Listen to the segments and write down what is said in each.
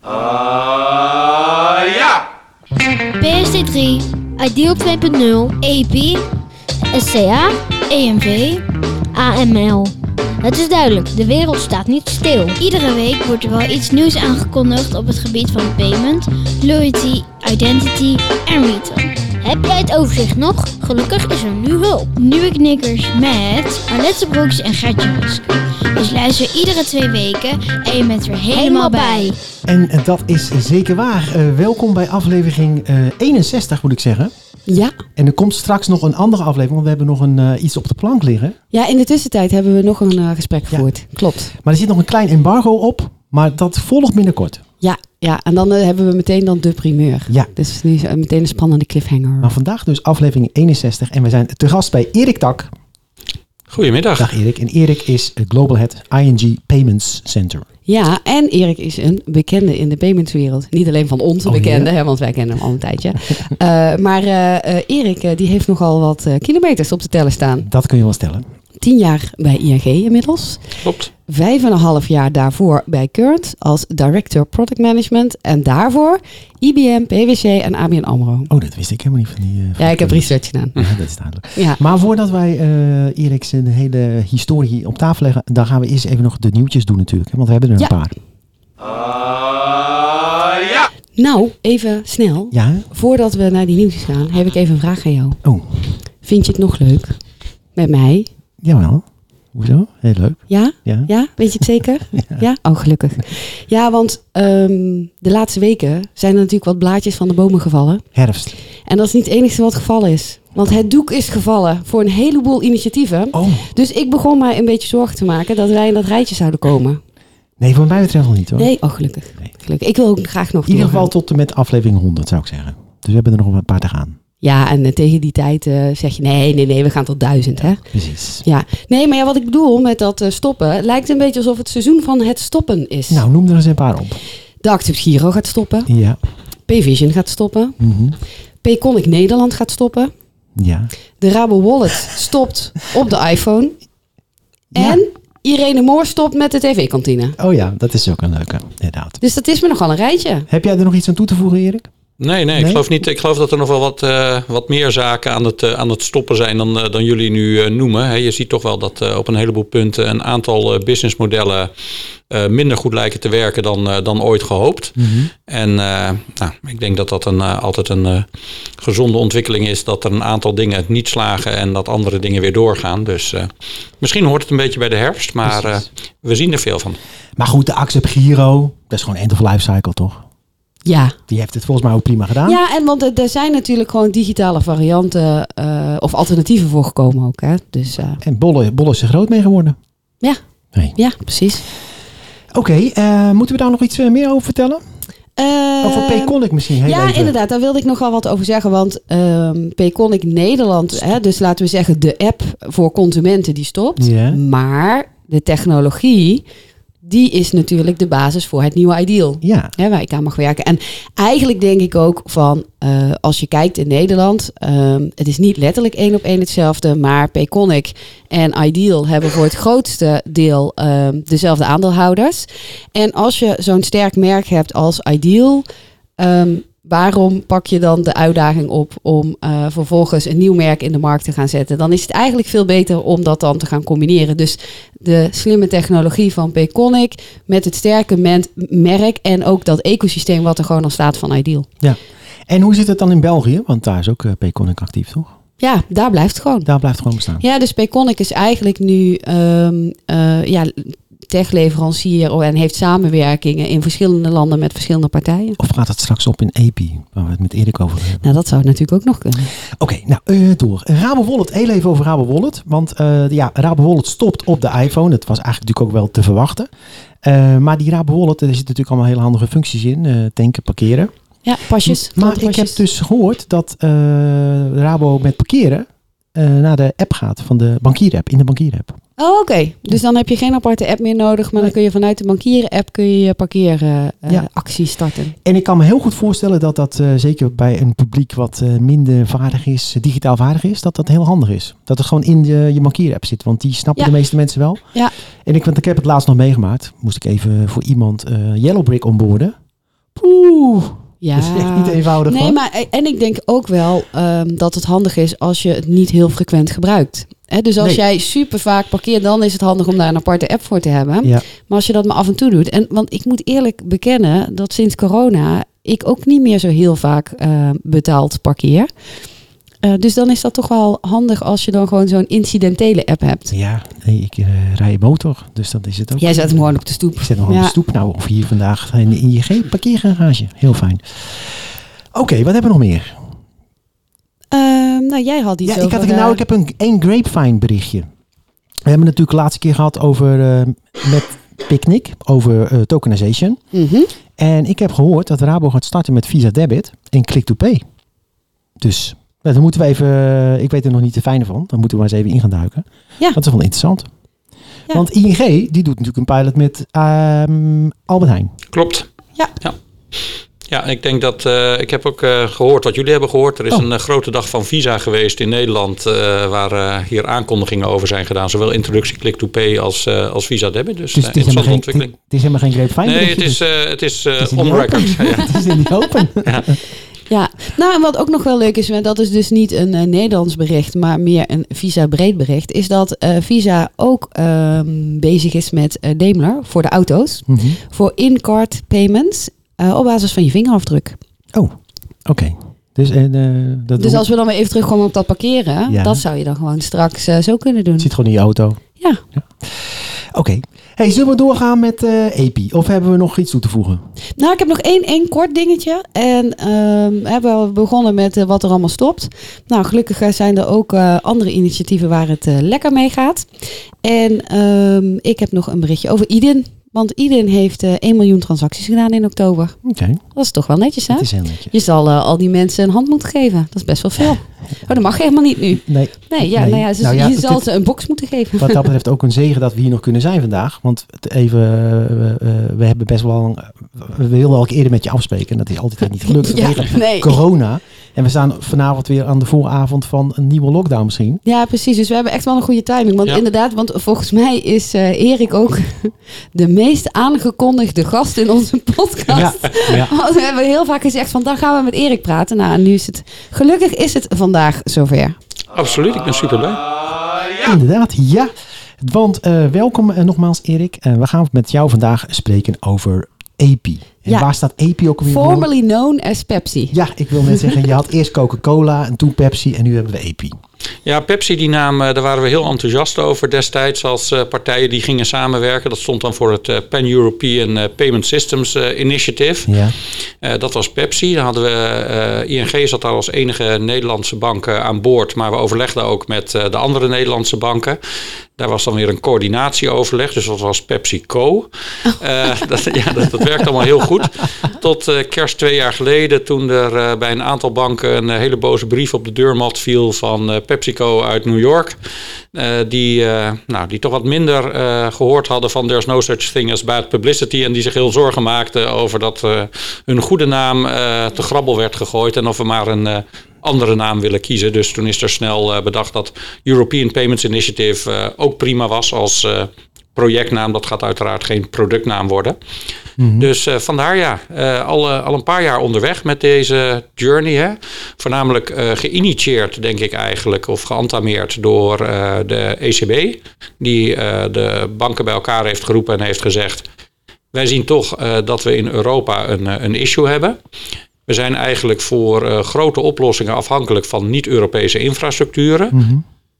Ah ja! PSD3, Ideal 2.0, EP, SCA, EMV, AML. Het is duidelijk, de wereld staat niet stil. Iedere week wordt er wel iets nieuws aangekondigd op het gebied van payment, loyalty, identity en retail. Heb jij het overzicht nog? Gelukkig is er nu hulp. Nieuwe knikkers met Arlette Broeks en Gertje. Dus luister iedere twee weken en je bent er helemaal bij. En eh, dat is zeker waar. Eh, welkom bij aflevering eh, 61 moet ik zeggen. Ja. En er komt straks nog een andere aflevering, want we hebben nog een, eh, iets op de plank liggen. ja, in de tussentijd hebben we nog een eh, gesprek gevoerd. Klopt. Maar er zit nog een klein embargo op, maar dat volgt binnenkort. Ja, ja, en dan eh, hebben we meteen dan de primeur. Ja. Dus nu is meteen een spannende cliffhanger. Maar vandaag dus aflevering 61 en we zijn te gast bij Erik Tak. Goedemiddag. Dag Erik. En Erik is het Global Head ING Payments Center. Ja, en Erik is een bekende in de paymentswereld. Niet alleen van onze Oh, bekende, ja? hè, want wij kennen hem al een tijdje. Eh, maar eh, eh, Erik eh, die heeft nogal wat eh, kilometers op te tellen staan. Dat kun je wel stellen. Tien jaar bij ING inmiddels. Klopt. Vijf en een half jaar daarvoor bij Current als Director Product Management. En daarvoor IBM, PwC en ABN AMRO. Oh, dat wist ik helemaal niet van die... eh, van Ja, ik heb research gedaan. Ja, dat is duidelijk. Ja, Maar voordat wij eh Erik zijn hele historie op tafel leggen, dan gaan we eerst even nog de nieuwtjes doen natuurlijk. hè, Want we hebben er een Ja. paar. Ah ja! nou, even snel. Ja? Voordat we naar die nieuwtjes gaan, heb ik even een vraag aan jou. Oh, Vind je het nog leuk? Met mij? Jawel. Hoezo? Heel leuk. Ja? Ja. Ja? Weet je het zeker? Ja? Oh, gelukkig. Ja, want ehm, de laatste weken zijn er natuurlijk wat blaadjes van de bomen gevallen. Herfst. En dat is niet het enige wat gevallen is. Want het doek is gevallen voor een heleboel initiatieven. Oh, Dus ik begon mij een beetje zorgen te maken dat wij in dat rijtje zouden komen. nee, voor mij betreft nog niet hoor. Nee, oh gelukkig. Nee. gelukkig. Ik wil ook graag nog In ieder geval tot en met aflevering 100 zou ik zeggen. Dus we hebben er nog een paar te gaan. Ja, en eh, tegen die tijd eh, zeg je nee, nee, nee, we gaan tot duizend, hè? Precies. Ja. Nee, maar ja, wat ik bedoel met dat eh, stoppen, lijkt een beetje alsof het seizoen van het stoppen is. Nou, noem er eens een paar op. De Active Giro gaat stoppen. Ja. Payvision gaat stoppen. Mhm. Payconic Nederland gaat stoppen. Ja. De Rabo Wallet stopt op de iPhone. Ja. En Irene Moor stopt met de tv-kantine. Oh ja, dat is ook een leuke, inderdaad. Dus dat is me nogal een rijtje. Heb jij er nog iets aan toe te voegen, Erik? Nee, nee, ik geloof niet. Ik geloof dat er nog wel wat, eh, wat meer zaken aan het, eh, aan het stoppen zijn dan, eh, dan jullie nu noemen. Je ziet toch wel dat op een heleboel punten een aantal businessmodellen minder goed lijken te werken dan, dan ooit gehoopt. En eh, nou, ik denk dat dat een, altijd een gezonde ontwikkeling is. Dat er een aantal dingen niet slagen en dat andere dingen weer doorgaan. Dus misschien hoort het een beetje bij de herfst, maar we zien er veel van. Maar goed, de Accept Giro, dat is gewoon end of life cycle, toch? Ja. Die heeft het volgens mij ook prima gedaan. Ja, en want er, zijn natuurlijk gewoon digitale varianten eh, of alternatieven voor gekomen ook. Hè? Dus eh, En Bolle, Bolle is er groot mee geworden. ja. Nee. ja, precies. Oké, eh, moeten we daar nog iets meer over vertellen? Eh, Over Payconic misschien? Heel ja, even. inderdaad. Daar wilde ik nog wel wat over zeggen. Want ehm Payconic Nederland, hè, dus laten we zeggen de app voor consumenten, die stopt. Maar de technologie, die is natuurlijk de basis voor het nieuwe ideal. Ja, Hè, waar ik aan mag werken. En eigenlijk denk ik ook van, eh, als je kijkt in Nederland, ehm, het is niet letterlijk één op één hetzelfde, maar Payconic en Ideal hebben voor het grootste deel ehm, dezelfde aandeelhouders. En als je zo'n sterk merk hebt als Ideal, ehm, waarom pak je dan de uitdaging op om eh, vervolgens een nieuw merk in de markt te gaan zetten? Dan is het eigenlijk veel beter om dat dan te gaan combineren. Dus de slimme technologie van Payconic met het sterke merk en ook dat ecosysteem wat er gewoon al staat van Ideal. En hoe zit het dan in België? Want daar is ook uh, Payconic actief, toch? Ja, daar blijft het gewoon. Daar blijft het gewoon bestaan. Ja, dus Payconic is eigenlijk nu, ehm, eh, ja, techleverancier en heeft samenwerkingen in verschillende landen met verschillende partijen. Of gaat het straks op in EPI, waar we het met Erik over hebben? Nou, dat zou natuurlijk ook nog kunnen. Oké, nou uh, door. Rabo Wallet, heel even over Rabo Wallet. Want uh, ja, Rabo Wallet stopt op de iPhone. Dat was eigenlijk natuurlijk ook wel te verwachten. Uh, maar die Rabo Wallet, er zitten natuurlijk allemaal hele handige functies in. tanken, parkeren. Ja, pasjes. Maar ik heb dus gehoord dat Rabo met parkeren naar de app gaat van de bankier-app, in de bankier-app. Oh, oké. Dus dan heb je geen aparte app meer nodig, maar dan kun je vanuit de bankieren-app kun je je parkeeractie uh, starten. En ik kan me heel goed voorstellen dat dat uh, zeker bij een publiek wat uh, minder vaardig is, digitaal vaardig is, dat dat heel handig is. Dat het gewoon in de, je bankier-app zit, want die snappen Ja. de meeste mensen wel. Ja. En ik, want ik heb het laatst nog meegemaakt. Moest ik even voor iemand eh Yellowbrick onboorden. Poeh, Ja. dat is echt niet eenvoudig. Nee, hoor. maar eh, en ik denk ook wel ehm, dat het handig is als je het niet heel frequent gebruikt. Dus als Nee. jij super vaak parkeert, dan is het handig om daar een aparte app voor te hebben. Ja. Maar als je dat maar af en toe doet. En want ik moet eerlijk bekennen dat sinds corona ik ook niet meer zo heel vaak eh, betaald parkeer. Eh, dus dan is dat toch wel handig als je dan gewoon zo'n incidentele app hebt. Ja, nee, ik eh, rij motor, dus dat is het ook. Jij zet hem gewoon op de stoep. Ik zet hem gewoon op de stoep. Nou, of hier vandaag in de ING parkeergarage. Heel fijn. Oké, wat hebben we nog meer? Ehm, nou, jij had iets Ja, ik, had, nou, eh, ik heb een, een grapevine berichtje. We hebben natuurlijk de laatste keer gehad over met Picnic, over tokenization. mhm. En ik heb gehoord dat Rabo gaat starten met Visa Debit en Click to Pay. Dus dan moeten we even, eh, ik weet er nog niet de fijne van, dan moeten we maar eens even in gaan duiken. Ja. Dat is wel interessant. Ja. Want ING, die doet natuurlijk een pilot met ehm, Albert Heijn. Klopt. Ja. Ja, ja ik denk dat. eh, ik heb ook eh, gehoord wat jullie hebben gehoord. Er is Oh. een grote dag van Visa geweest in Nederland. eh, waar hier aankondigingen over zijn gedaan. Zowel introductie Click to Pay als, eh, als Visa Debit. Dus, Dus het is, geen, ontwikkeling. het is helemaal geen grapevine Nee, het is, dus eh, het is eh, het is on record. ja. het is in die open. Ja, nou en wat ook nog wel leuk is, en dat is dus niet een eh, Nederlands bericht, maar meer een Visa breed bericht, is dat eh, Visa ook ehm, bezig is met eh, Daimler voor de auto's, Mhm. voor in-card payments op basis van je vingerafdruk. Oh, oké. Dus, en, dat Dus als we dan weer even terugkomen op dat parkeren, Ja. dat zou je dan gewoon straks zo kunnen doen. Het zit gewoon in je auto. Ja. Oké. Hey, zullen we doorgaan met eh EPI? Of hebben we nog iets toe te voegen? Nou, ik heb nog één, één kort dingetje. En ehm, hebben we begonnen met eh, wat er allemaal stopt. Nou, gelukkig eh, zijn er ook eh, andere initiatieven waar het eh, lekker mee gaat. En ehm, ik heb nog een berichtje over Iden. Want Iden heeft eh 1 miljoen transacties gedaan in oktober. Oké, Dat is toch wel netjes, hè? dat is heel netjes. Je zal eh, al die mensen een hand moeten geven. Dat is best wel veel. Oh, dat mag helemaal niet nu. Nee, Nee, ja, Nee. Nou ja, ze- Nou ja, je het- zal het- ze een box moeten geven. wat dat betreft ook een zegen dat we hier nog kunnen zijn vandaag. Want het even, we hebben best wel, we wilden al eerder met je afspreken. En dat is altijd niet gelukt Ja, vanwege nee. corona. En we staan vanavond weer aan de vooravond van een nieuwe lockdown misschien. Ja, precies. Dus we hebben echt wel een goede timing. Want Ja. inderdaad, want volgens mij is eh, Erik ook de meest aangekondigde gast in onze podcast. ja. Want we hebben heel vaak gezegd van dan gaan we met Erik praten. Nou, en nu is het gelukkig is het vandaag zover. Absoluut, ik ben super blij. Inderdaad, ja. Want eh, welkom eh, nogmaals Erik. Eh, we gaan met jou vandaag spreken over EPI. En Ja. waar staat EPI ook voor? Formerly known as Pepsi. Ja, ik wil net zeggen, je had eerst Coca-Cola en toen Pepsi en nu hebben we EPI. Ja, Pepsi, die naam, eh, daar waren we heel enthousiast over destijds als eh, partijen die gingen samenwerken. Dat stond dan voor het eh, Pan-European Payment Systems eh, Initiative. Ja. Eh, dat was Pepsi. Dan hadden we, eh, ING zat daar als enige Nederlandse bank aan boord. Maar we overlegden ook met eh, de andere Nederlandse banken. Daar was dan weer een coördinatieoverleg. Dus dat was PepsiCo. Eh dat, ja, dat, dat werkt allemaal heel goed. Tot eh, kerst twee jaar geleden. Toen er eh, bij een aantal banken een hele boze brief op de deurmat viel van eh, PepsiCo uit New York. Eh, die, eh, nou, die toch wat minder eh, gehoord hadden van there's no such thing as bad publicity. En die zich heel zorgen maakten over dat hun goede naam te grabbel werd gegooid. En of we maar een andere naam willen kiezen. Dus toen is er snel bedacht dat European Payments Initiative ook prima was als projectnaam. Dat gaat uiteraard geen productnaam worden. Dus eh, vandaar ja, eh, al, eh, al een paar jaar onderweg met deze journey. Hè? Voornamelijk eh, geïnitieerd, denk ik eigenlijk, of geantameerd door de ECB. Die de banken bij elkaar heeft geroepen en heeft gezegd... wij zien toch dat we in Europa een, een issue hebben. We zijn eigenlijk voor grote oplossingen afhankelijk van niet-Europese infrastructuren. Mhm.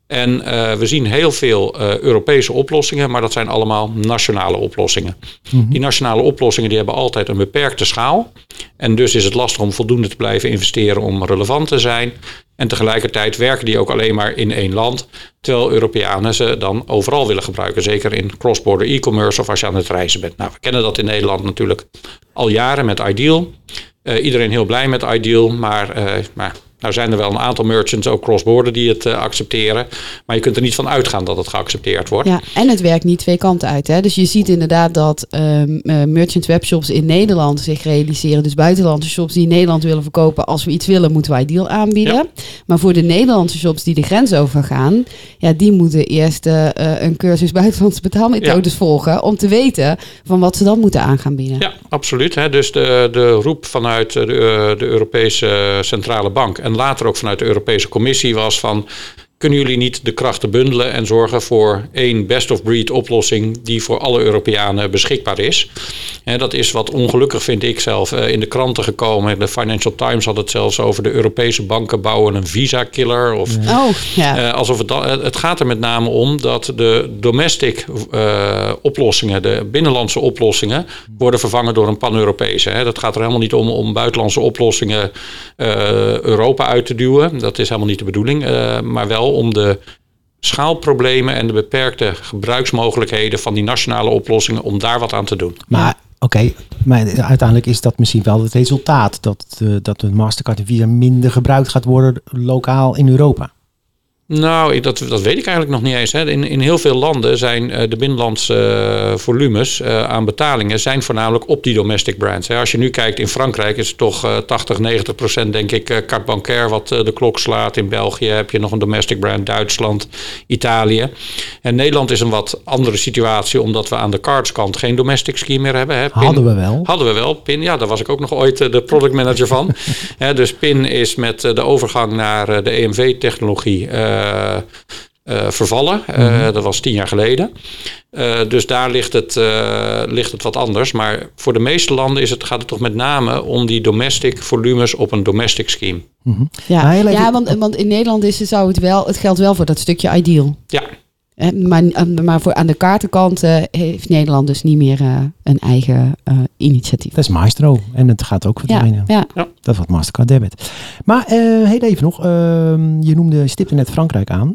En uh, we zien heel veel uh, Europese oplossingen, maar dat zijn allemaal nationale oplossingen. Mm -hmm. Die nationale oplossingen die hebben altijd een beperkte schaal. En dus is het lastig om voldoende te blijven investeren om relevant te zijn. En tegelijkertijd werken die ook alleen maar in één land. Terwijl Europeanen ze dan overal willen gebruiken. Zeker in cross-border e-commerce of als je aan het reizen bent. Nou, we kennen dat in Nederland natuurlijk al jaren met Ideal. Uh, iedereen heel blij met Ideal, maar, maar nou zijn er wel een aantal merchants, ook cross-border, die het uh, accepteren. Maar je kunt er niet van uitgaan dat het geaccepteerd wordt. Ja, en het werkt niet twee kanten uit. Hè? Dus je ziet inderdaad dat uh, merchant webshops in Nederland zich realiseren. Dus buitenlandse shops die in Nederland willen verkopen. Als we iets willen, moeten wij deal aanbieden. Ja. Maar voor de Nederlandse shops die de grens overgaan, ja, die moeten eerst uh, een cursus buitenlandse betaalmethodes ja. volgen. Om te weten van wat ze dan moeten aan gaan bieden. Ja, absoluut. Hè? Dus de, de roep vanuit de, de Europese Centrale Bank en later ook vanuit de Europese Commissie was van kunnen jullie niet de krachten bundelen en zorgen voor één best-of-breed oplossing die voor alle Europeanen beschikbaar is? En dat is wat ongelukkig, vind ik zelf, eh, in de kranten gekomen. De Financial Times had het zelfs over de Europese banken bouwen een visa-killer. Of, oh, ja. uh, alsof het, het gaat er met name om dat de domestic uh, oplossingen, de binnenlandse oplossingen, worden vervangen door een pan-Europese. Dat gaat er helemaal niet om om buitenlandse oplossingen Europa uit te duwen. Dat is helemaal niet de bedoeling. maar wel om de schaalproblemen en de beperkte gebruiksmogelijkheden van die nationale oplossingen, om daar wat aan te doen. Maar oké, maar uiteindelijk is dat misschien wel het resultaat dat, uh, dat de Mastercard en Visa minder gebruikt gaat worden lokaal in Europa. Nou, dat, dat weet ik eigenlijk nog niet eens. Hè. In, in heel veel landen zijn uh, de binnenlandse uh, volumes uh, aan betalingen zijn voornamelijk op die domestic brands. Hè. Als je nu kijkt in Frankrijk is het toch 80, 90 procent denk ik carte bancaire wat de klok slaat. In België heb je nog een domestic brand, Duitsland, Italië. En Nederland is een wat andere situatie omdat we aan de cardskant geen domestic scheme meer hebben. Hè. PIN, hadden we wel. Hadden we wel. PIN, ja, daar was ik ook nog ooit de product manager van. hè, dus PIN is met de overgang naar de EMV-technologie uh, uh, vervallen. Mm -hmm. dat was tien jaar geleden. dus daar ligt het, ligt het wat anders. Maar voor de meeste landen is het, gaat het toch met name om die domestic volumes op een domestic scheme. Mm -hmm. Ja, ja want, want in Nederland is, zou het wel, het geldt wel voor dat stukje ideal. Ja. Maar, maar voor aan de kaartenkant uh, heeft Nederland dus niet meer uh, een eigen uh, initiatief. Dat is Maestro en het gaat ook verdwijnen. Ja, ja. Dat wordt Mastercard Debit. Maar heel even nog, ehm, je noemde, stipte net Frankrijk aan.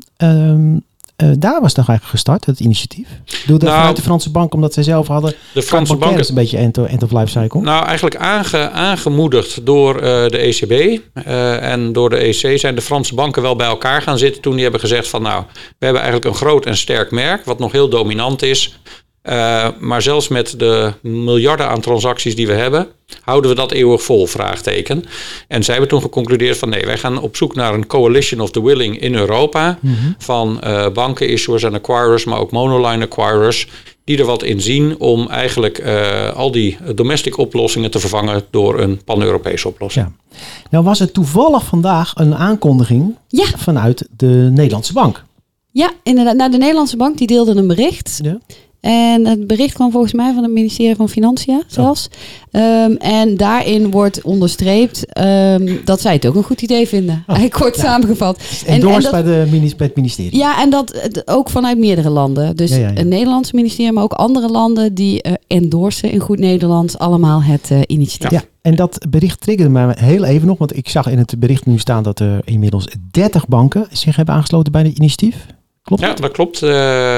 Uh, daar was toch eigenlijk gestart, het initiatief? Doe dat nou, vanuit de Franse bank, omdat zij zelf hadden... De Franse bank is een beetje end, end of life cycle. Nou, eigenlijk aange, aangemoedigd door uh, de ECB uh, en door de EC zijn de Franse banken wel bij elkaar gaan zitten toen die hebben gezegd van nou, we hebben eigenlijk een groot en sterk merk, wat nog heel dominant is. Uh, maar zelfs met de miljarden aan transacties die we hebben, houden we dat eeuwig vol? Vraagteken. En zij hebben toen geconcludeerd van nee, wij gaan op zoek naar een coalition of the willing in Europa. Mm -hmm. Van uh, banken, issuers en acquirers, maar ook monoline acquirers. Die er wat in zien om eigenlijk uh, al die domestic oplossingen te vervangen door een pan-Europese oplossing. Ja. Nou was er toevallig vandaag een aankondiging ja. vanuit de Nederlandse bank. Ja, inderdaad. Nou, de Nederlandse bank die deelde een bericht. Ja. En het bericht kwam volgens mij van het ministerie van Financiën zelfs. Oh. Um, en daarin wordt onderstreept um, dat zij het ook een goed idee vinden. Oh. Kort ja. samengevat. En, en dat, bij, de, bij het ministerie. Ja, en dat ook vanuit meerdere landen. Dus ja, ja, het Nederlandse ministerie, maar ook andere landen die uh, endorsen in goed Nederlands allemaal het uh, initiatief. Ja. En dat bericht triggerde mij heel even nog, want ik zag in het bericht nu staan dat er inmiddels 30 banken zich hebben aangesloten bij het initiatief. Klopt ja, dat klopt. Uh,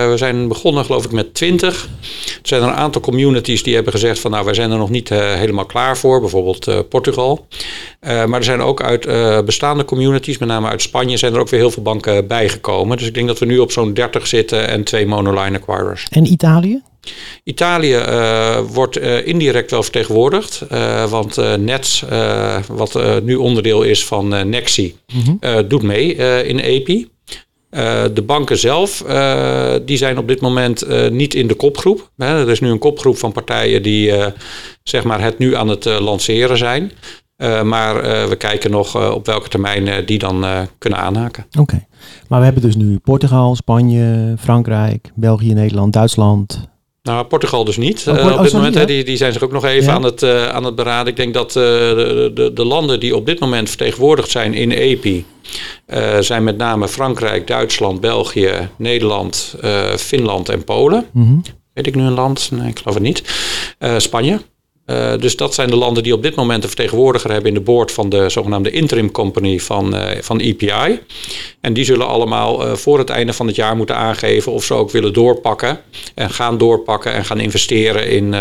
we zijn begonnen geloof ik met 20. Er zijn er een aantal communities die hebben gezegd van nou wij zijn er nog niet uh, helemaal klaar voor. Bijvoorbeeld uh, Portugal. maar er zijn ook uit bestaande communities, met name uit Spanje, zijn er ook weer heel veel banken bijgekomen. Dus ik denk dat we nu op zo'n 30 zitten en twee monoline acquirers. En Italië? Italië uh, wordt uh, indirect wel vertegenwoordigd, uh, want Nets, wat nu onderdeel is van Nexi, mm -hmm. doet mee in EPI. Uh, de banken zelf, uh, die zijn op dit moment uh, niet in de kopgroep. Hè. Er is nu een kopgroep van partijen die zeg maar het nu aan het lanceren zijn. maar we kijken nog op welke termijn die dan kunnen aanhaken. Oké, maar we hebben dus nu Portugal, Spanje, Frankrijk, België, Nederland, Duitsland, Nou, Portugal dus niet. Oh, Eh, oh, op dit sorry, moment, hè, die, die zijn zich ook nog even Ja. aan, het, eh, aan het beraden. Ik denk dat eh, de, de, de landen die op dit moment vertegenwoordigd zijn in EPI... zijn met name Frankrijk, Duitsland, België, Nederland, Finland en Polen. Mhm. Weet ik nu een land? Nee, ik geloof het niet. Spanje. Eh, dus dat zijn de landen die op dit moment een vertegenwoordiger hebben in de board van de zogenaamde interim company van, eh, van EPI. En die zullen allemaal eh, voor het einde van het jaar moeten aangeven of ze ook willen doorpakken. En gaan doorpakken en gaan investeren in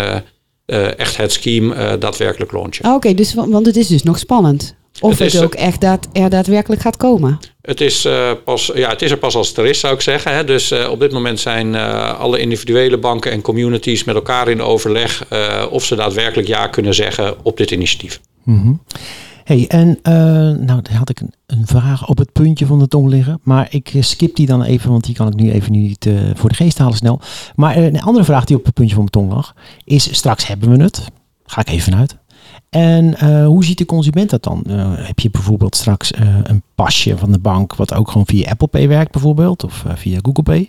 echt het scheme daadwerkelijk launchen. Ah, Oké, dus, wa- want het is dus nog spannend. Of Het ook echt daad, er daadwerkelijk gaat komen. Het is, eh, pas, ja, het is er pas als het er is, zou ik zeggen. Hè. Dus eh, op dit moment zijn eh, alle individuele banken en communities met elkaar in overleg of ze daadwerkelijk ja kunnen zeggen op dit initiatief. Mhm. Hey, en nou, had ik een, vraag op het puntje van de tong liggen. Maar ik skip die dan even, want die kan ik nu even niet voor de geest halen snel. Maar een andere vraag die op het puntje van mijn tong lag, is straks hebben we het. Ga ik even vanuit. En eh, hoe ziet de consument dat dan? Eh, heb je bijvoorbeeld straks eh, een pasje van de bank, wat ook gewoon via Apple Pay werkt bijvoorbeeld, of via Google Pay?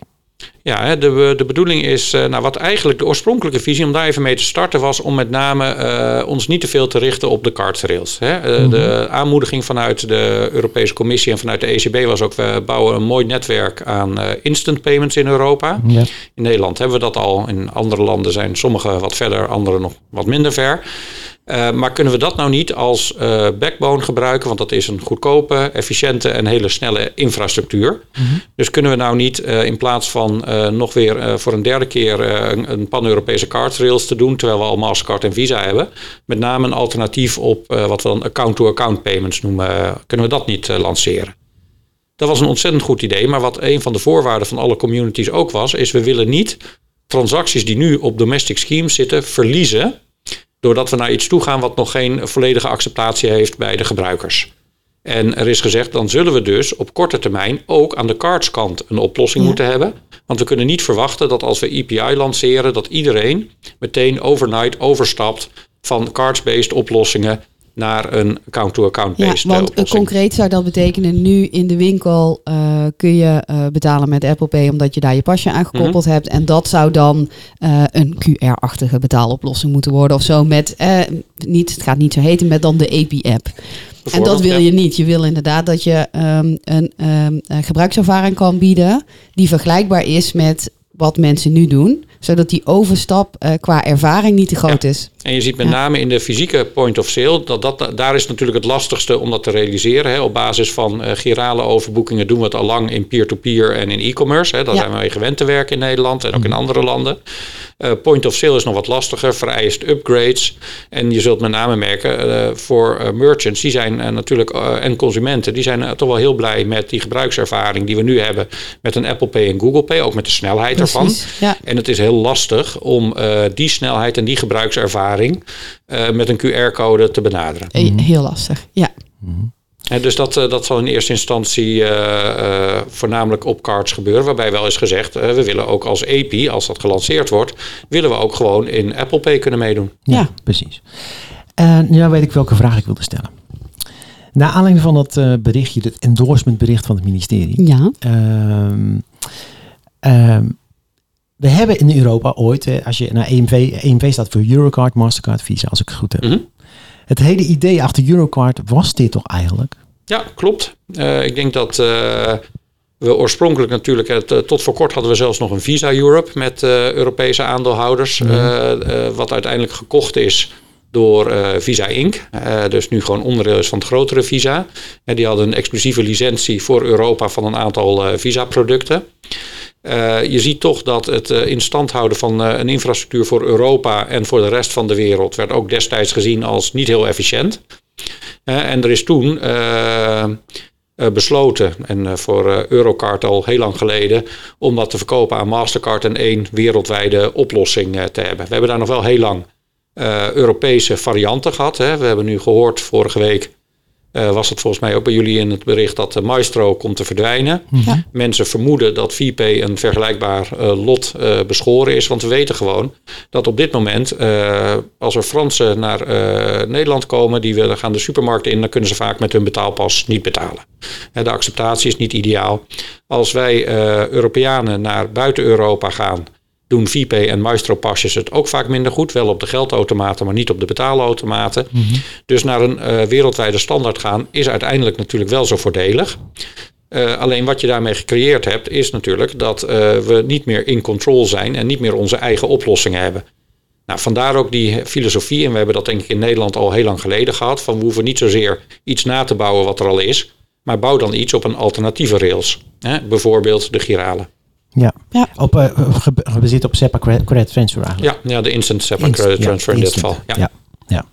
Ja, de, de bedoeling is, nou, wat eigenlijk de oorspronkelijke visie om daar even mee te starten was om met name ons niet te veel te richten op de cardsrails. Hè. Eh, De aanmoediging vanuit de Europese Commissie en vanuit de ECB was ook, we bouwen een mooi netwerk aan instant payments in Europa. Ja. In Nederland hebben we dat al. In andere landen zijn sommige wat verder, andere nog wat minder ver. Eh, maar kunnen we dat nou niet als eh, backbone gebruiken? Want dat is een goedkope, efficiënte en hele snelle infrastructuur. Dus kunnen we nou niet eh, in plaats van nog weer voor een derde keer een, een pan-Europese cardsrails te doen, terwijl we al Mastercard en Visa hebben, met name een alternatief op wat we dan account-to-account payments noemen, kunnen we dat niet lanceren? Dat was een ontzettend goed idee, maar wat een van de voorwaarden van alle communities ook was, is we willen niet transacties die nu op domestic schemes zitten verliezen, doordat we naar iets toe gaan wat nog geen volledige acceptatie heeft bij de gebruikers. En er is gezegd, dan zullen we dus op korte termijn ook aan de cardskant een oplossing Ja. moeten hebben. Want we kunnen niet verwachten dat als we EPI lanceren, dat iedereen meteen overnight overstapt van cards-based oplossingen naar een Ja, account-to-account-based eh, want oplossing. concreet zou dat betekenen, nu in de winkel eh, kun je eh, betalen met Apple Pay omdat je daar je pasje aan gekoppeld Mhm. hebt. En dat zou dan eh, een QR-achtige betaaloplossing moeten worden of zo. Met, eh, niet, het gaat niet zo heten, met dan de API-app. En dat wil ja. je niet. Je wil inderdaad dat je ehm, een ehm, eh, gebruikservaring kan bieden die vergelijkbaar is met wat mensen nu doen. Zodat die overstap qua ervaring niet te groot is. En je ziet met Ja. name in de fysieke point of sale, dat dat, daar is natuurlijk het lastigste om dat te realiseren. Hè. Op basis van eh girale overboekingen doen we het al lang in peer-to-peer en in e-commerce. Hè. Daar Ja. zijn we mee gewend te werken in Nederland en ook in andere landen. Eh, point of sale is nog wat lastiger, vereist upgrades. En je zult met name merken eh, voor merchants, die zijn natuurlijk, eh, en consumenten, die zijn toch wel heel blij met die gebruikservaring die we nu hebben met een Apple Pay en Google Pay, ook met de snelheid ervan. Ja. En het is heel lastig om eh, die snelheid en die gebruikservaring eh, met een QR-code te benaderen. Eh, Heel lastig. Ja. En dus dat, eh, dat zal in eerste instantie eh, eh, voornamelijk op cards gebeuren. Waarbij wel is gezegd, eh, we willen ook als API, als dat gelanceerd wordt, willen we ook gewoon in Apple Pay kunnen meedoen. Ja, Ja. precies. En nu weet ik welke vraag ik wilde stellen. Naar aanleiding van dat eh, berichtje, het endorsement bericht van het ministerie. Ja. Ehm, ehm, we hebben in Europa ooit, als je naar EMV, EMV staat voor Eurocard, Mastercard, Visa, als ik het goed heb. Mhm. Het hele idee achter Eurocard was dit toch eigenlijk? Ja, klopt. Eh, ik denk dat eh, we oorspronkelijk natuurlijk, het, eh, tot voor kort hadden we zelfs nog een Visa Europe met Europese aandeelhouders. eh, wat uiteindelijk gekocht is door Visa Inc. Dus nu gewoon onderdeel is van het grotere Visa. En die hadden een exclusieve licentie voor Europa van een aantal Visa-producten. Eh, je ziet toch dat het eh, in stand houden van eh, een infrastructuur voor Europa en voor de rest van de wereld werd ook destijds gezien als niet heel efficiënt. En er is toen besloten, en voor Eurocard al heel lang geleden, om dat te verkopen aan Mastercard en één wereldwijde oplossing te hebben. We hebben daar nog wel heel lang Europese varianten gehad. Hè. We hebben nu gehoord vorige week. Eh, was het volgens mij ook bij jullie in het bericht dat de Maestro komt te verdwijnen. Ja. Mensen vermoeden dat VPay een vergelijkbaar eh, lot eh, beschoren is. Want we weten gewoon dat op dit moment, eh, als er Fransen naar eh, Nederland komen, die willen gaan de supermarkt in, dan kunnen ze vaak met hun betaalpas niet betalen. Hè, de acceptatie is niet ideaal. Als wij eh, Europeanen naar buiten Europa gaan doen VPay en Maestro pasjes het ook vaak minder goed. Wel op de geldautomaten, maar niet op de betaalautomaten. Dus naar een uh, wereldwijde standaard gaan is uiteindelijk natuurlijk wel zo voordelig. Uh, alleen wat je daarmee gecreëerd hebt, is natuurlijk dat uh, we niet meer in control zijn en niet meer onze eigen oplossingen hebben. Nou, vandaar ook die filosofie, en we hebben dat denk ik in Nederland al heel lang geleden gehad, van we hoeven niet zozeer iets na te bouwen wat er al is, maar bouw dan iets op een alternatieve rails. Hè? Bijvoorbeeld de giralen. Ja, ja. Op, uh, gebaseerd op SEPA Credit Transfer eigenlijk. Ja, ja de Instant SEPA Credit Transfer in dit geval. Ja. ja. ja.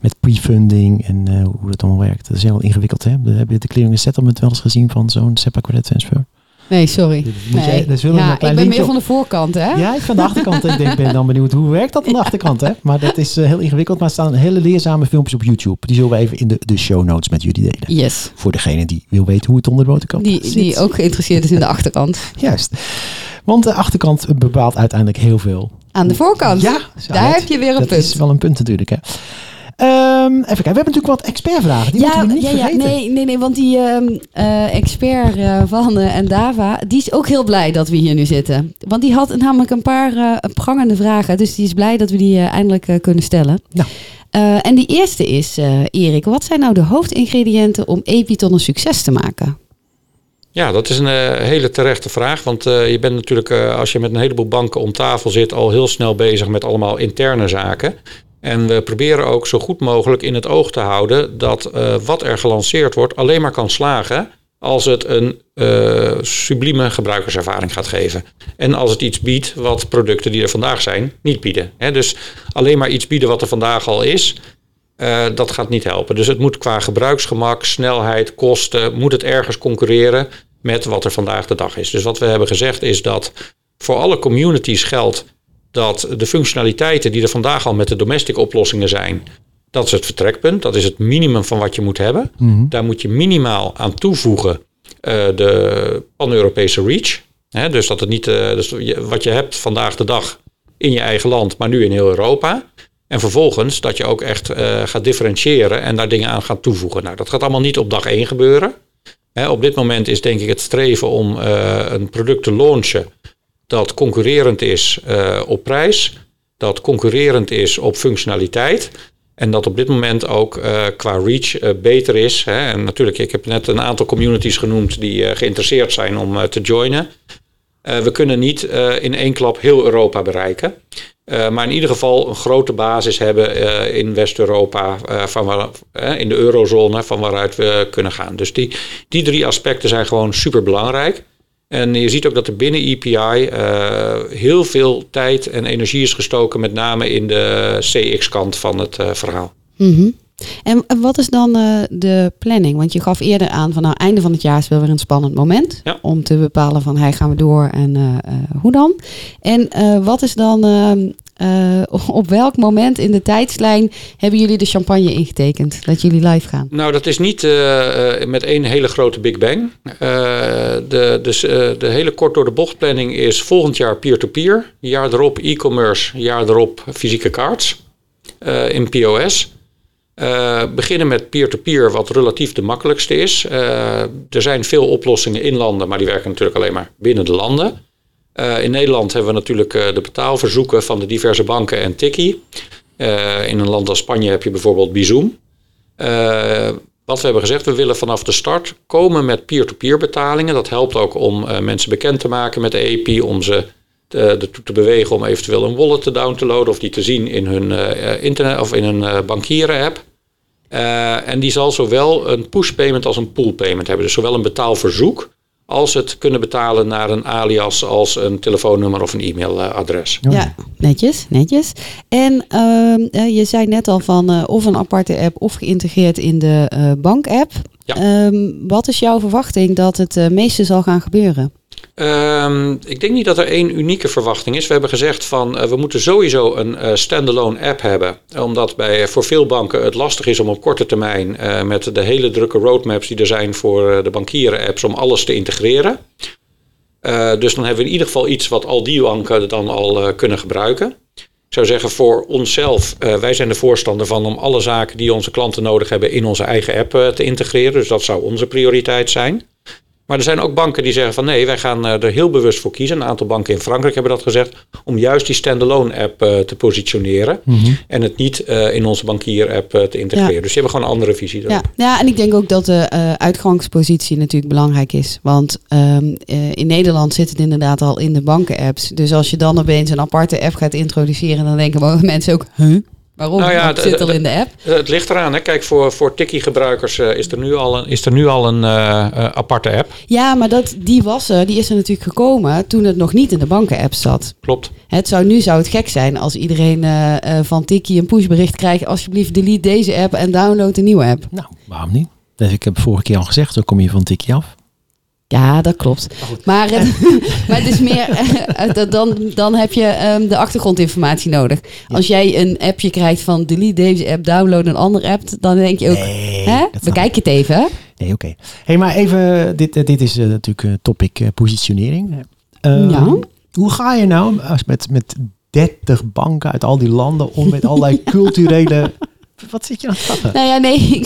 Met pre-funding en uh, hoe dat allemaal werkt. Dat is heel ingewikkeld. Hè? Heb je de clearing and settlement wel eens gezien van zo'n SEPA Credit Transfer? Nee, sorry. nee. dus ja, ik ben meer van de voorkant, hè? Ja, ik van de achterkant. ik denk, ben dan benieuwd hoe werkt dat aan de achterkant, hè? Maar dat is uh, heel ingewikkeld. Maar er staan hele leerzame filmpjes op YouTube. Die zullen we even in de, de show notes met jullie delen. Yes. Voor degene die wil weten hoe het onder de boterkant die, die ook geïnteresseerd is in de achterkant. Juist. Want de achterkant bepaalt uiteindelijk heel veel. Aan de voorkant? Ja. Daar heb je weer een dat punt. Dat is wel een punt natuurlijk, hè? Um, even kijken, we hebben natuurlijk wat expertvragen. Die ja, moeten we niet ja, vergeten. Ja, nee, nee, nee, want die um, uh, expert uh, van uh, Endava, die is ook heel blij dat we hier nu zitten. Want die had namelijk een paar prangende vragen. Dus die is blij dat we die eindelijk kunnen stellen. Nou. en die eerste is, Erik, wat zijn nou de hoofdingrediënten om EPI tot een succes te maken? Ja, dat is een uh, hele terechte vraag. Want uh, je bent natuurlijk, uh, als je met een heleboel banken om tafel zit, al heel snel bezig met allemaal interne zaken. En we proberen ook zo goed mogelijk in het oog te houden dat wat er gelanceerd wordt alleen maar kan slagen als het een sublieme gebruikerservaring gaat geven. En als het iets biedt wat producten die er vandaag zijn niet bieden. Dus alleen maar iets bieden wat er vandaag al is, uh, dat gaat niet helpen. Dus het moet qua gebruiksgemak, snelheid, kosten, moet het ergens concurreren met wat er vandaag de dag is. Dus wat we hebben gezegd is dat voor alle communities geldt dat de functionaliteiten die er vandaag al met de domestic oplossingen zijn, dat is het vertrekpunt. Dat is het minimum van wat je moet hebben. Mhm. Mm -hmm. Daar moet je minimaal aan toevoegen uh, de pan-Europese reach. Hè, dus dat het niet uh, dus wat je hebt vandaag de dag in je eigen land, maar nu in heel Europa. En vervolgens dat je ook echt uh, gaat differentiëren en daar dingen aan gaat toevoegen. Nou, dat gaat allemaal niet op dag één gebeuren. Hè, op dit moment is denk ik het streven om een product te launchen dat concurrerend is uh, op prijs, dat concurrerend is op functionaliteit. En dat op dit moment ook qua reach beter is. Hè. En natuurlijk, ik heb net een aantal communities genoemd die geïnteresseerd zijn om te joinen. we kunnen niet in één klap heel Europa bereiken. Maar in ieder geval een grote basis hebben in West-Europa, van waar, in de eurozone, van waaruit we kunnen gaan. Dus die, die drie aspecten zijn gewoon super belangrijk. En je ziet ook dat er binnen EPI heel veel tijd en energie is gestoken, met name in de CX-kant van het verhaal. Mm -hmm. En wat is dan uh, de planning? Want je gaf eerder aan van nou einde van het jaar is wel weer een spannend moment ja. om te bepalen van hey, gaan we door en hoe dan? En wat is dan op welk moment in de tijdslijn hebben jullie de champagne ingetekend dat jullie live gaan? Nou, dat is niet met één hele grote Big Bang. de, dus, de hele kort door de bocht planning is volgend jaar peer-to-peer, -peer, jaar erop e-commerce, jaar erop fysieke cards in POS. Beginnen met peer-to-peer, -peer, wat relatief de makkelijkste is. Er zijn veel oplossingen in landen, maar die werken natuurlijk alleen maar binnen de landen. Uh, in Nederland hebben we natuurlijk de betaalverzoeken van de diverse banken en Tikkie. in een land als Spanje heb je bijvoorbeeld Bizum. wat we hebben gezegd, we willen vanaf de start komen met peer-to-peer -peer betalingen. Dat helpt ook om mensen bekend te maken met de API, om ze ertoe te bewegen om eventueel een wallet te down te loaden of die te zien in hun internet of in hun bankieren app. Uh, en die zal zowel een push payment als een pool payment hebben. Dus zowel een betaalverzoek als het kunnen betalen naar een alias als een telefoonnummer of een e-mailadres. Ja, netjes, netjes. En uh, je zei net al van uh, of een aparte app of geïntegreerd in de uh, bank-app. Ja. Um, wat is jouw verwachting dat het meeste zal gaan gebeuren? Um, ik denk niet dat er één unieke verwachting is. We hebben gezegd van uh, we moeten sowieso een uh, standalone app hebben. Omdat bij, voor veel banken het lastig is om op korte termijn met de hele drukke roadmaps die er zijn voor de bankieren apps om alles te integreren. dus dan hebben we in ieder geval iets wat al die banken dan al kunnen gebruiken. Ik zou zeggen voor onszelf, wij zijn de voorstander van om alle zaken die onze klanten nodig hebben in onze eigen app te integreren. Dus dat zou onze prioriteit zijn. Maar er zijn ook banken die zeggen van nee, wij gaan eh, er heel bewust voor kiezen. Een aantal banken in Frankrijk hebben dat gezegd. Om juist die standalone app eh, te positioneren. Mhm. En het niet eh, in onze bankier app te integreren. Ja. Dus die hebben gewoon een andere visie. Ja, ja, en ik denk ook dat de uitgangspositie natuurlijk belangrijk is. Want ehm, eh, in Nederland zit het inderdaad al in de banken-apps. Dus als je dan opeens een aparte app gaat introduceren, dan denken mensen ook, huh? Waarom? Nou ja, het zit al in de app. Het ligt eraan. Hè. Kijk, voor, voor Tikkie-gebruikers eh, is er nu al een, is er nu al een eh, eh, aparte app. Ja, maar dat, die was er, die is er natuurlijk gekomen toen het nog niet in de banken-app zat. Klopt. Het zou, nu zou het gek zijn als iedereen eh, eh, van Tiki een pushbericht krijgt. Alsjeblieft, delete deze app en download een nieuwe app. Nou, waarom niet? Dus ik heb vorige keer al gezegd, dan kom je van tikje af. Ja, dat klopt. Maar het, maar het is meer, eh, dat- dan, dan heb je ehm, de achtergrondinformatie nodig. Als jij een appje krijgt van delete deze app, download een andere app, dan denk je ook, Nee, hè? bekijk het even. Nee, oké. hey, maar even, dit, eh, dit is eh, natuurlijk eh, topic eh, positionering. Eh, Ja. Hoe ga je nou als met, met 30 banken uit al die landen om met allerlei culturele... Wat zit je aan het lachen? Nou ja, nee,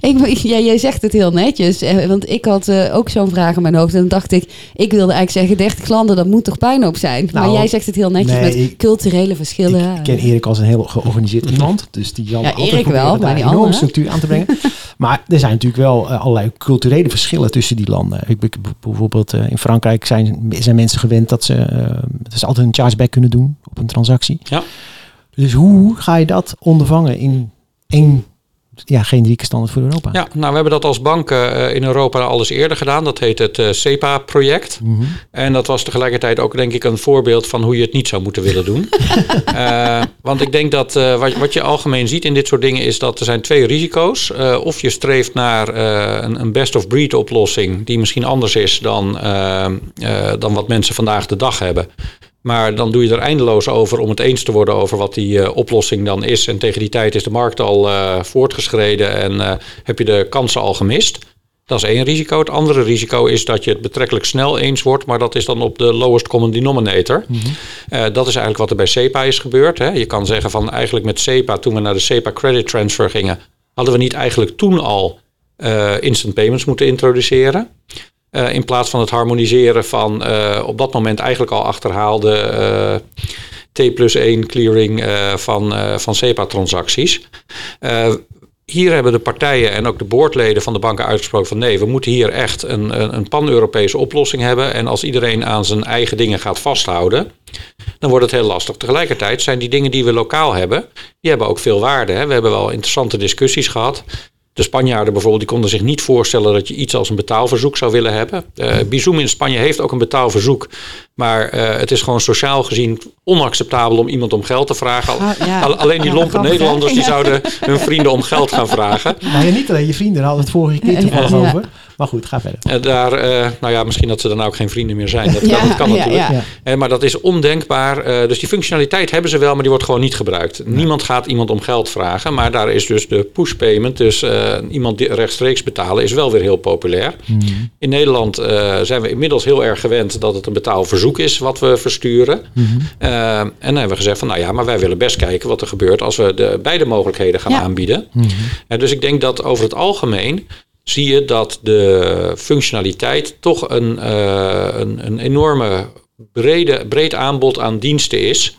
ik, ik, ja, jij zegt het heel netjes. eh, Want ik had eh, ook zo'n vraag in mijn hoofd. En dan dacht ik, ik wilde eigenlijk zeggen, 30 landen, dat moet toch puinhoop zijn? maar Nou, jij zegt het heel netjes nee, met ik- culturele verschillen. Ik ken Erik als een heel georganiseerd iemand. Dus die zal Ja, altijd wel, maar die een enorme structuur aan te brengen. maar er zijn natuurlijk wel eh, allerlei culturele verschillen tussen die landen. Ik, bijvoorbeeld in Frankrijk zijn, zijn mensen gewend dat ze, dat ze altijd een chargeback kunnen doen op een transactie. Ja. Dus hoe ga je dat ondervangen in één ja, generieke standaard voor Europa? Ja, nou we hebben dat als bank eh, in Europa al eens eerder gedaan. Dat heet het eh, CEPA-project. Mhm. En dat was tegelijkertijd ook denk ik een voorbeeld van hoe je het niet zou moeten willen doen. Eh, want ik denk dat wat, wat je algemeen ziet in dit soort dingen is dat er zijn twee risico's. Of je streeft naar een, een best-of-breed oplossing die misschien anders is dan, dan wat mensen vandaag de dag hebben. Maar dan doe je er eindeloos over om het eens te worden over wat die eh, oplossing dan is. En tegen die tijd is de markt al eh, voortgeschreden en eh, heb je de kansen al gemist. Dat is één risico. Het andere risico is dat je het betrekkelijk snel eens wordt, maar dat is dan op de lowest common denominator. Eh, dat is eigenlijk wat er bij SEPA is gebeurd. Hè. Je kan zeggen van eigenlijk met SEPA, toen we naar de SEPA Credit Transfer gingen, hadden we niet eigenlijk toen al instant payments moeten introduceren. Eh, in plaats van het harmoniseren van eh, op dat moment eigenlijk al achterhaalde eh, T plus 1 clearing van, van SEPA-transacties. Hier hebben de partijen en ook de boordleden van de banken uitgesproken van nee, we moeten hier echt een, een, een pan-Europese oplossing hebben. En als iedereen aan zijn eigen dingen gaat vasthouden, dan wordt het heel lastig. Tegelijkertijd zijn die dingen die we lokaal hebben, die hebben ook veel waarde. Hè? We hebben wel interessante discussies gehad. De Spanjaarden bijvoorbeeld, die konden zich niet voorstellen dat je iets als een betaalverzoek zou willen hebben. Bizum in Spanje heeft ook een betaalverzoek. Maar eh, het is gewoon sociaal gezien onacceptabel om iemand om geld te vragen. Ah, ja. alleen die lompe? Nederlanders die Ja. zouden hun vrienden om geld gaan vragen. Nou ja, niet alleen je vrienden, daar hadden we het vorige keer toevallig over. Maar goed, ga verder. En daar, eh, nou ja, misschien dat ze dan ook geen vrienden meer zijn. Dat kan, Ja, dat kan ja, natuurlijk. ja. Ja. Eh, maar dat is ondenkbaar. Eh, dus die functionaliteit hebben ze wel, maar die wordt gewoon niet gebruikt. Niemand gaat iemand om geld vragen. Maar daar is dus de push payment, dus eh, iemand die rechtstreeks betalen, is wel weer heel populair. In Nederland eh, zijn we inmiddels heel erg gewend dat het een betaalverzoek is wat we versturen. Eh, en dan hebben we gezegd van nou ja, maar wij willen best kijken wat er gebeurt als we de beide mogelijkheden gaan Ja. aanbieden. En dus ik denk dat over het algemeen zie je dat de functionaliteit toch een, eh, een, een enorme brede, breed aanbod aan diensten is.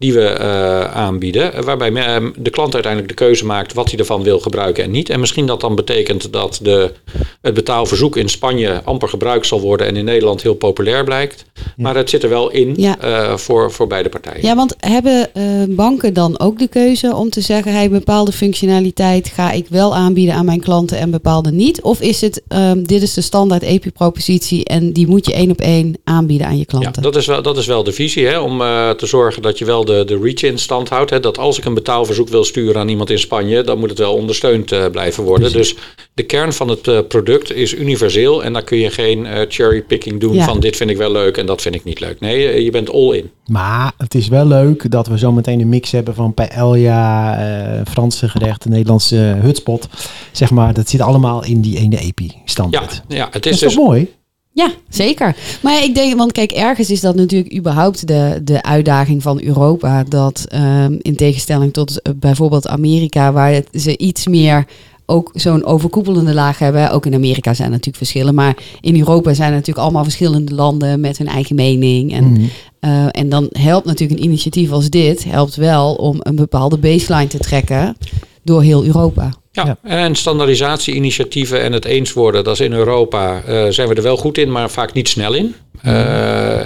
Die we eh, aanbieden, waarbij me- eh, de klant uiteindelijk de keuze maakt wat hij ervan wil gebruiken en niet. En misschien dat dan betekent dat de, het betaalverzoek in Spanje amper gebruikt zal worden en in Nederland heel populair blijkt. Maar het zit er wel in Ja. eh, voor, voor beide partijen. Ja, want hebben eh, banken dan ook de keuze om te zeggen, hey, bepaalde functionaliteit ga ik wel aanbieden aan mijn klanten en bepaalde niet? Of is het, ehm, dit is de standaard EPI-propositie en die moet je één op één aanbieden aan je Ja, klanten? dat is wel, dat is wel de visie, hè, om eh, te zorgen dat je wel de, de reach in stand houdt. Hè, dat als ik een betaalverzoek wil sturen aan iemand in Spanje, dan moet het wel ondersteund eh, blijven worden. Dus de kern van het eh, product is universeel en daar kun je geen eh, cherrypicking doen Ja. van dit vind ik wel leuk en dat vind ik niet leuk. Nee, je bent all in. Maar het is wel leuk dat we zo meteen een mix hebben van paella, Franse gerechten, Nederlandse hutspot. Zeg maar, dat zit allemaal in die ene EPI Ja, standaard. ja het Dat is is dus toch mooi? Ja, zeker. Maar ik denk, want kijk, ergens is dat natuurlijk überhaupt de, de uitdaging van Europa. Dat ehm, in tegenstelling tot eh, bijvoorbeeld Amerika, waar het, ze iets meer ook zo'n overkoepelende laag hebben. Ook in Amerika zijn er natuurlijk verschillen. Maar in Europa zijn er natuurlijk allemaal verschillende landen met hun eigen mening. En, Mhm. eh, en dan helpt natuurlijk een initiatief als dit helpt wel om een bepaalde baseline te trekken door heel Europa. Ja, Ja. en standaardisatieinitiatieven en het eens worden, dat is in Europa, eh, zijn we er wel goed in, maar vaak niet snel in. Eh,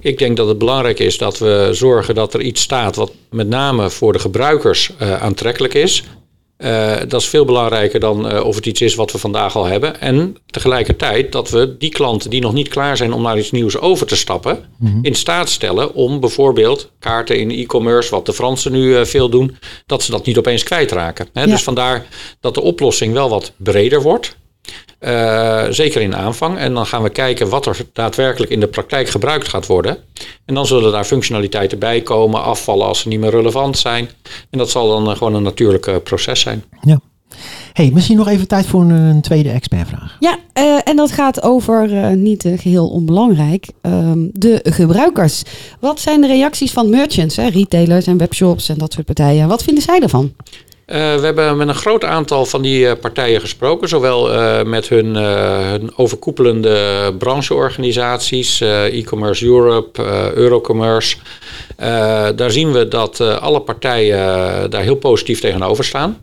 ik denk dat het belangrijk is dat we zorgen dat er iets staat wat met name voor de gebruikers eh, aantrekkelijk is. Eh, dat is veel belangrijker dan eh, of het iets is wat we vandaag al hebben. En tegelijkertijd dat we die klanten die nog niet klaar zijn om naar iets nieuws over te stappen, in staat stellen om bijvoorbeeld kaarten in e-commerce, wat de Fransen nu eh, veel doen, dat ze dat niet opeens kwijtraken. Hè? Ja. Dus vandaar dat de oplossing wel wat breder wordt. Eh, zeker in aanvang. En dan gaan we kijken wat er daadwerkelijk in de praktijk gebruikt gaat worden. En dan zullen daar functionaliteiten bij komen, afvallen als ze niet meer relevant zijn. En dat zal dan eh, gewoon een natuurlijk eh, proces zijn. Ja. Hey, misschien nog even tijd voor een, een tweede expertvraag. Ja, eh, en dat gaat over, eh, niet eh, geheel onbelangrijk, ehm, de gebruikers. Wat zijn de reacties van merchants, hè, retailers en webshops en dat soort partijen? Wat vinden zij ervan? Eh, we hebben met een groot aantal van die eh, partijen gesproken, zowel eh, met hun, hun overkoepelende brancheorganisaties, e-commerce Europe, Eurocommerce. Daar zien we dat alle partijen daar heel positief tegenover staan.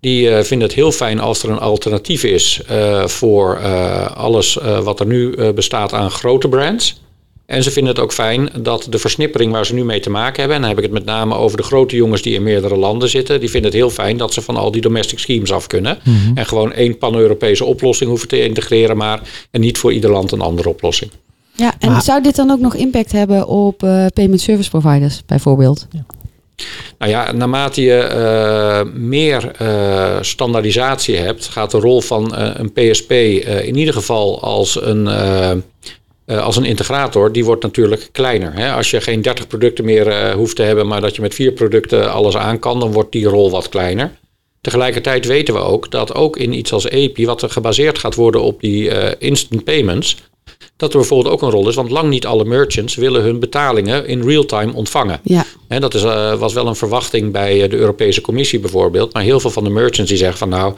Die vinden het heel fijn als er een alternatief is voor alles wat er nu bestaat aan grote brands. En ze vinden het ook fijn dat de versnippering waar ze nu mee te maken hebben, en dan heb ik het met name over de grote jongens die in meerdere landen zitten, die vinden het heel fijn dat ze van al die domestic schemes af kunnen. En gewoon één pan-Europese oplossing hoeven te integreren, maar en niet voor ieder land een andere oplossing. Ja, en Maar- zou dit dan ook nog impact hebben op eh, payment service providers bijvoorbeeld? Nou ja, naarmate je eh, meer eh, standaardisatie hebt, gaat de rol van eh, een PSP eh, in ieder geval als een, eh, als een integrator, die wordt natuurlijk kleiner. Hè? Als je geen 30 producten meer eh, hoeft te hebben, maar dat je met vier producten alles aan kan, dan wordt die rol wat kleiner. Tegelijkertijd weten we ook dat ook in iets als EPI, wat er gebaseerd gaat worden op die eh, instant payments, dat er bijvoorbeeld ook een rol is, want lang niet alle merchants willen hun betalingen in real-time ontvangen. Ja, Hè, dat is, was wel een verwachting bij de Europese Commissie bijvoorbeeld. Maar heel veel van de merchants die zeggen van nou,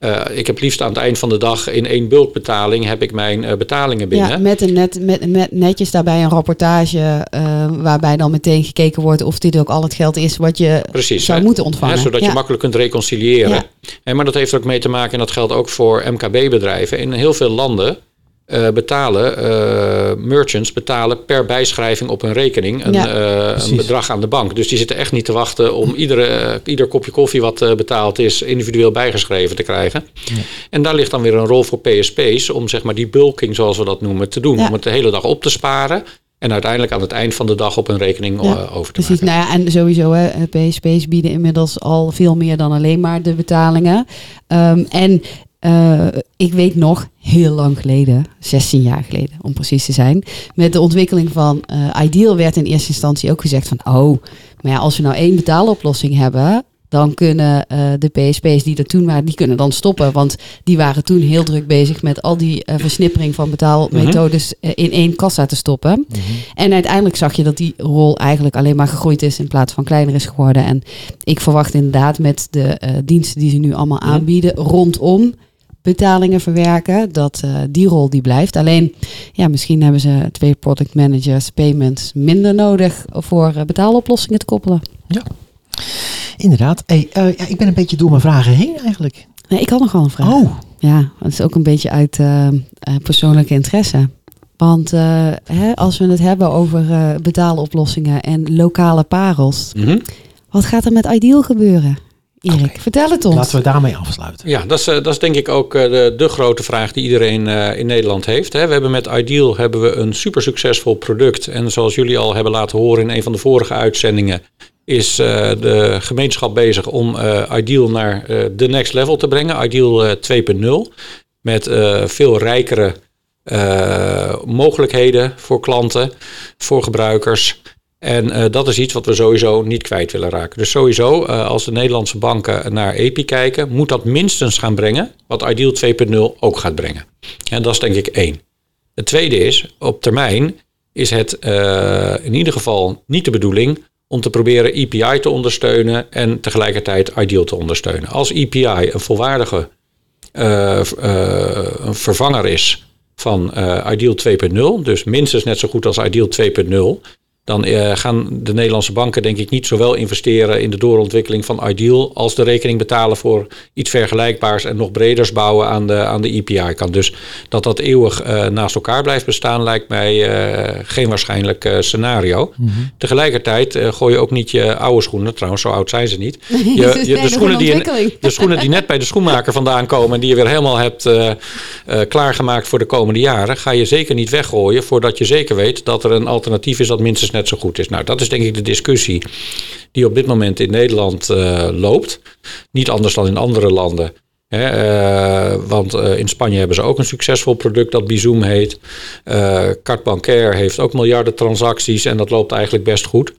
eh, ik heb liefst aan het eind van de dag in één bulkbetaling heb ik mijn eh, betalingen binnen. ja met, een net, met, met netjes daarbij een rapportage eh, waarbij dan meteen gekeken wordt of dit ook al het geld is wat je Precies. zou hè. moeten ontvangen. Hè, zodat Ja. je makkelijk kunt reconciliëren. Ja. En, maar dat heeft ook mee te maken, en dat geldt ook voor MKB-bedrijven. In heel veel landen eh, betalen eh, merchants betalen per bijschrijving op hun rekening een, Ja. eh, een bedrag aan de bank. Dus die zitten echt niet te wachten om iedere, ieder kopje koffie wat eh, betaald is individueel bijgeschreven te krijgen. En daar ligt dan weer een rol voor PSP's om zeg maar die bulking zoals we dat noemen te doen. Ja. Om het de hele dag op te sparen en uiteindelijk aan het eind van de dag op een rekening Ja, over te Precies, maken. nou ja, en sowieso, hè, PSP's bieden inmiddels al veel meer dan alleen maar de betalingen. Ehm, en eh, ik weet nog, heel lang geleden, 16 jaar geleden om precies te zijn, met de ontwikkeling van eh, Ideal werd in eerste instantie ook gezegd van, oh, maar ja, als we nou één betaaloplossing hebben, dan kunnen eh, de PSP's die er toen waren, die kunnen dan stoppen. Want die waren toen heel druk bezig met al die versnippering van betaalmethodes eh, in één kassa te stoppen. En uiteindelijk zag je dat die rol eigenlijk alleen maar gegroeid is in plaats van kleiner is geworden. En ik verwacht inderdaad met de diensten die ze nu allemaal Ja. aanbieden rondom betalingen verwerken, dat eh, die rol die blijft. Alleen, ja, misschien hebben ze twee product managers payments minder nodig voor eh, betaaloplossingen te koppelen. Inderdaad. Hey, eh, ja, ik ben een beetje door mijn vragen heen eigenlijk. Nee, ik had nog wel een vraag. Oh, Ja, dat is ook een beetje uit eh, eh, persoonlijke interesse. Want eh, hè, als we het hebben over eh, betaaloplossingen en lokale parels, Mhm. wat gaat er met Ideal gebeuren? Erik, vertel het ons. laten we daarmee afsluiten. Ja, dat is, eh, dat is denk ik ook eh, de, de grote vraag die iedereen eh, in Nederland heeft. Hè. We hebben met Ideal hebben we een super succesvol product. En zoals jullie al hebben laten horen in een van de vorige uitzendingen, is eh, de gemeenschap bezig om eh, Ideal naar eh, de next level te brengen. Ideal eh, 2.0. Met eh, veel rijkere eh, mogelijkheden voor klanten, voor gebruikers. En eh, dat is iets wat we sowieso niet kwijt willen raken. Dus sowieso, eh, als de Nederlandse banken naar EPI kijken, moet dat minstens gaan brengen wat Ideal 2.0 ook gaat brengen. En dat is denk ik één. Het tweede is, op termijn is het eh, in ieder geval niet de bedoeling om te proberen EPI te ondersteunen en tegelijkertijd Ideal te ondersteunen. Als EPI een volwaardige vervanger is van Ideal 2.0, dus minstens net zo goed als Ideal 2.0, dan uh, gaan de Nederlandse banken denk ik niet zowel investeren in de doorontwikkeling van Ideal als de rekening betalen voor iets vergelijkbaars en nog breders bouwen aan de, aan de EPI-kant. Dus dat dat eeuwig uh, naast elkaar blijft bestaan lijkt mij uh, geen waarschijnlijk scenario. Mm -hmm. Tegelijkertijd gooi je ook niet je oude schoenen, trouwens zo oud zijn ze niet. Je, je, de, schoenen die de schoenen die net bij de schoenmaker vandaan komen en die je weer helemaal hebt klaargemaakt voor de komende jaren, ga je zeker niet weggooien voordat je zeker weet dat er een alternatief is dat minstens net zo goed is. Nou, dat is denk ik de discussie die op dit moment in Nederland uh, loopt. Niet anders dan in andere landen. Uh, want uh, in Spanje hebben ze ook een succesvol product dat Bizoom heet. Carte Bancaire heeft ook miljarden transacties en dat loopt eigenlijk best goed.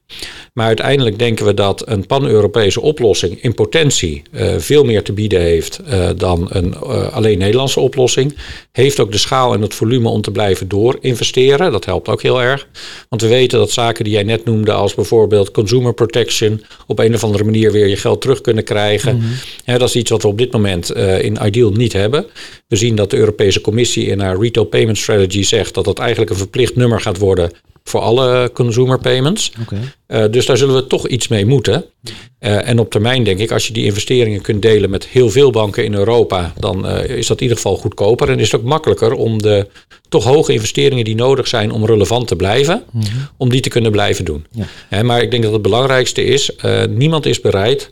Maar uiteindelijk denken we dat een pan-Europese oplossing in potentie uh, veel meer te bieden heeft uh, dan een uh, alleen Nederlandse oplossing. Heeft ook de schaal en het volume om te blijven doorinvesteren. Dat helpt ook heel erg. Want we weten dat zaken die jij net noemde, als bijvoorbeeld consumer protection, op een of andere manier weer je geld terug kunnen krijgen. Mm -hmm. ja, dat is iets wat we op dit moment in Ideal niet hebben. We zien dat de Europese Commissie in haar Retail Payment Strategy zegt dat dat eigenlijk een verplicht nummer gaat worden voor alle consumer payments. Okay. Uh, dus daar zullen we toch iets mee moeten. Uh, en op termijn denk ik, als je die investeringen kunt delen met heel veel banken in Europa, dan uh, is dat in ieder geval goedkoper. En is het ook makkelijker om de toch hoge investeringen die nodig zijn om relevant te blijven, mm -hmm. om die te kunnen blijven doen. Ja. Hè, maar ik denk dat het belangrijkste is, niemand is bereid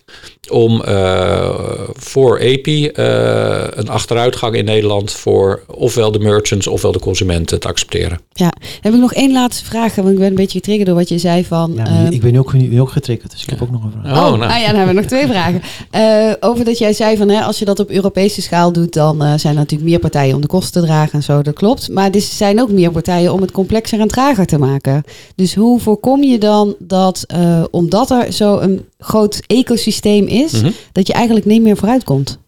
om voor EPI een achteruitgang in Nederland voor ofwel de merchants ofwel de consumenten te accepteren. Ja, heb ik nog één laatste vraag, want ik ben een beetje getriggerd door wat je zei van... Ja, ik ben ook, ook getriggerd, dus ik heb ook nog een vraag. Oh, oh nou. ah, ja, dan hebben we nog twee vragen. Uh, over dat jij zei van hè, als je dat op Europese schaal doet, dan uh, zijn er natuurlijk meer partijen om de kosten te dragen en zo. Dat klopt. Maar er zijn ook meer partijen om het complexer en trager te maken. Dus hoe voorkom je dan dat, uh, omdat er zo een groot ecosysteem is, mm -hmm. dat je eigenlijk niet meer vooruit komt?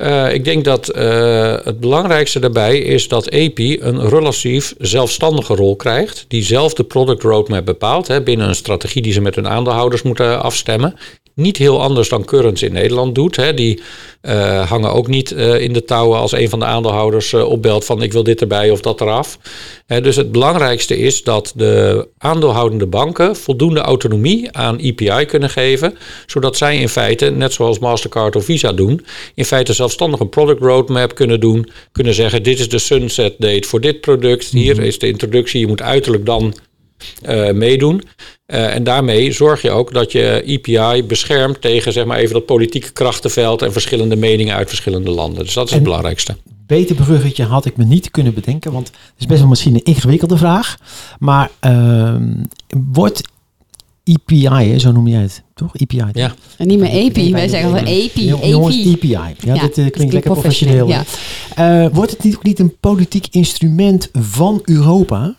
Uh, ik denk dat uh, het belangrijkste daarbij is dat EPI een relatief zelfstandige rol krijgt. Die zelf de product roadmap bepaalt hè, binnen een strategie die ze met hun aandeelhouders moeten afstemmen. Niet heel anders dan Currents in Nederland doet. Hè. Die uh, hangen ook niet in de touwen als een van de aandeelhouders opbelt van ik wil dit erbij of dat eraf. dus het belangrijkste is dat de aandeelhoudende banken voldoende autonomie aan EPI kunnen geven. Zodat zij in feite, net zoals Mastercard of Visa doen, in feite zelfstandig een product roadmap kunnen doen. Kunnen zeggen dit is de sunset date voor dit product. Hier mm -hmm. is de introductie. Je moet uiterlijk dan uh, meedoen. Uh, en daarmee zorg je ook dat je EPI beschermt tegen zeg maar even dat politieke krachtenveld en verschillende meningen uit verschillende landen. Dus dat is en het belangrijkste. Beter bruggetje had ik me niet kunnen bedenken, want het is best wel misschien een ingewikkelde vraag. Maar uh, wordt EPI, zo noem jij het, toch? EPI. Ja. En niet meer EPI, wij zeggen wel EPI. Jongens, EPI. Ja, ja dit uh, klinkt, klinkt lekker professioneel. Ja. Uh, wordt het niet, niet een politiek instrument van Europa?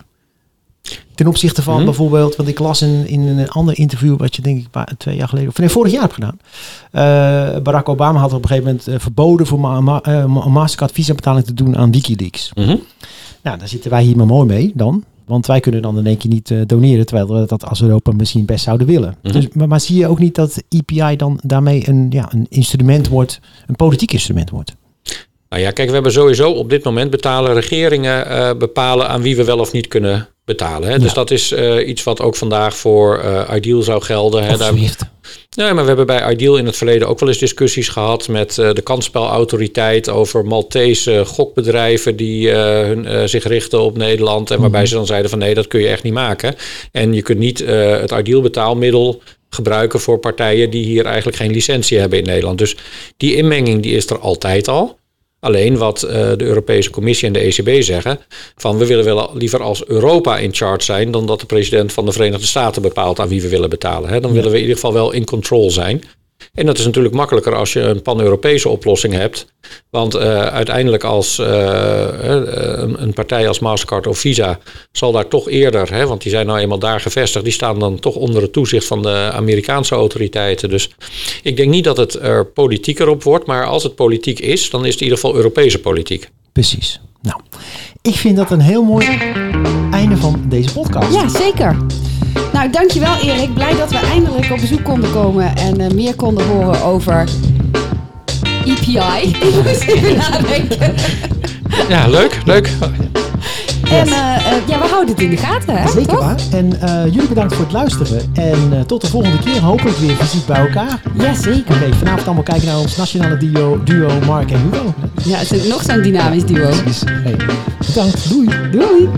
Ten opzichte van mm -hmm. bijvoorbeeld, want ik las in, in een ander interview, wat je denk ik twee jaar geleden, of nee, vorig jaar heb gedaan. Uh, Barack Obama had op een gegeven moment verboden voor ma ma uh, Mastercard visa betaling te doen aan Wikileaks. Mm -hmm. Nou, daar zitten wij hier maar mooi mee dan. Want wij kunnen dan in één keer niet doneren, terwijl we dat als Europa misschien best zouden willen. Mm -hmm. dus, maar, maar, zie je ook niet dat EPI dan daarmee een, ja, een instrument wordt, een politiek instrument wordt? Nou ja, kijk, we hebben sowieso op dit moment betalen regeringen uh, bepalen aan wie we wel of niet kunnen betalen. Hè? Ja. Dus dat is uh, iets wat ook vandaag voor uh, Ideal zou gelden. Hè? Daar, ja, maar we hebben bij Ideal in het verleden ook wel eens discussies gehad met uh, de kansspelautoriteit over Maltese gokbedrijven die hun, zich richten op Nederland. En waarbij mm -hmm. ze dan zeiden van nee, dat kun je echt niet maken. En je kunt niet het Ideal betaalmiddel gebruiken voor partijen die hier eigenlijk geen licentie hebben in Nederland. Dus die inmenging die is er altijd al. Alleen wat uh, de Europese Commissie en de ECB zeggen, van we willen wel liever als Europa in charge zijn dan dat de president van de Verenigde Staten bepaalt aan wie we willen betalen. Hè. Dan ja. willen we in ieder geval wel in control zijn. En dat is natuurlijk makkelijker als je een pan-Europese oplossing hebt. Want uh, uiteindelijk als uh, een, een, partij als Mastercard of Visa zal daar toch eerder, hè, want die zijn nou eenmaal daar gevestigd, die staan dan toch onder het toezicht van de Amerikaanse autoriteiten. Dus ik denk niet dat het er politieker op wordt, maar als het politiek is, dan is het in ieder geval Europese politiek. Precies. Nou, ik vind dat een heel mooi einde van deze podcast. Ja, zeker. Nou, dankjewel Erik. Blij dat we eindelijk op bezoek konden komen en eh, meer konden horen over EPI. Ik moest even nadenken. Ja, leuk, leuk. En eh, eh, ja, we houden het in de gaten, hè? Zeker waar. En eh, jullie bedankt voor het luisteren. En eh, tot de volgende keer. Hopelijk weer fysiek bij elkaar. Ja, zeker. Oké, vanavond allemaal kijken naar ons nationale duo, duo Mark en Hugo. Ja, het is nog zo'n dynamisch duo. Precies. Hey, bedankt. Doei. Doei!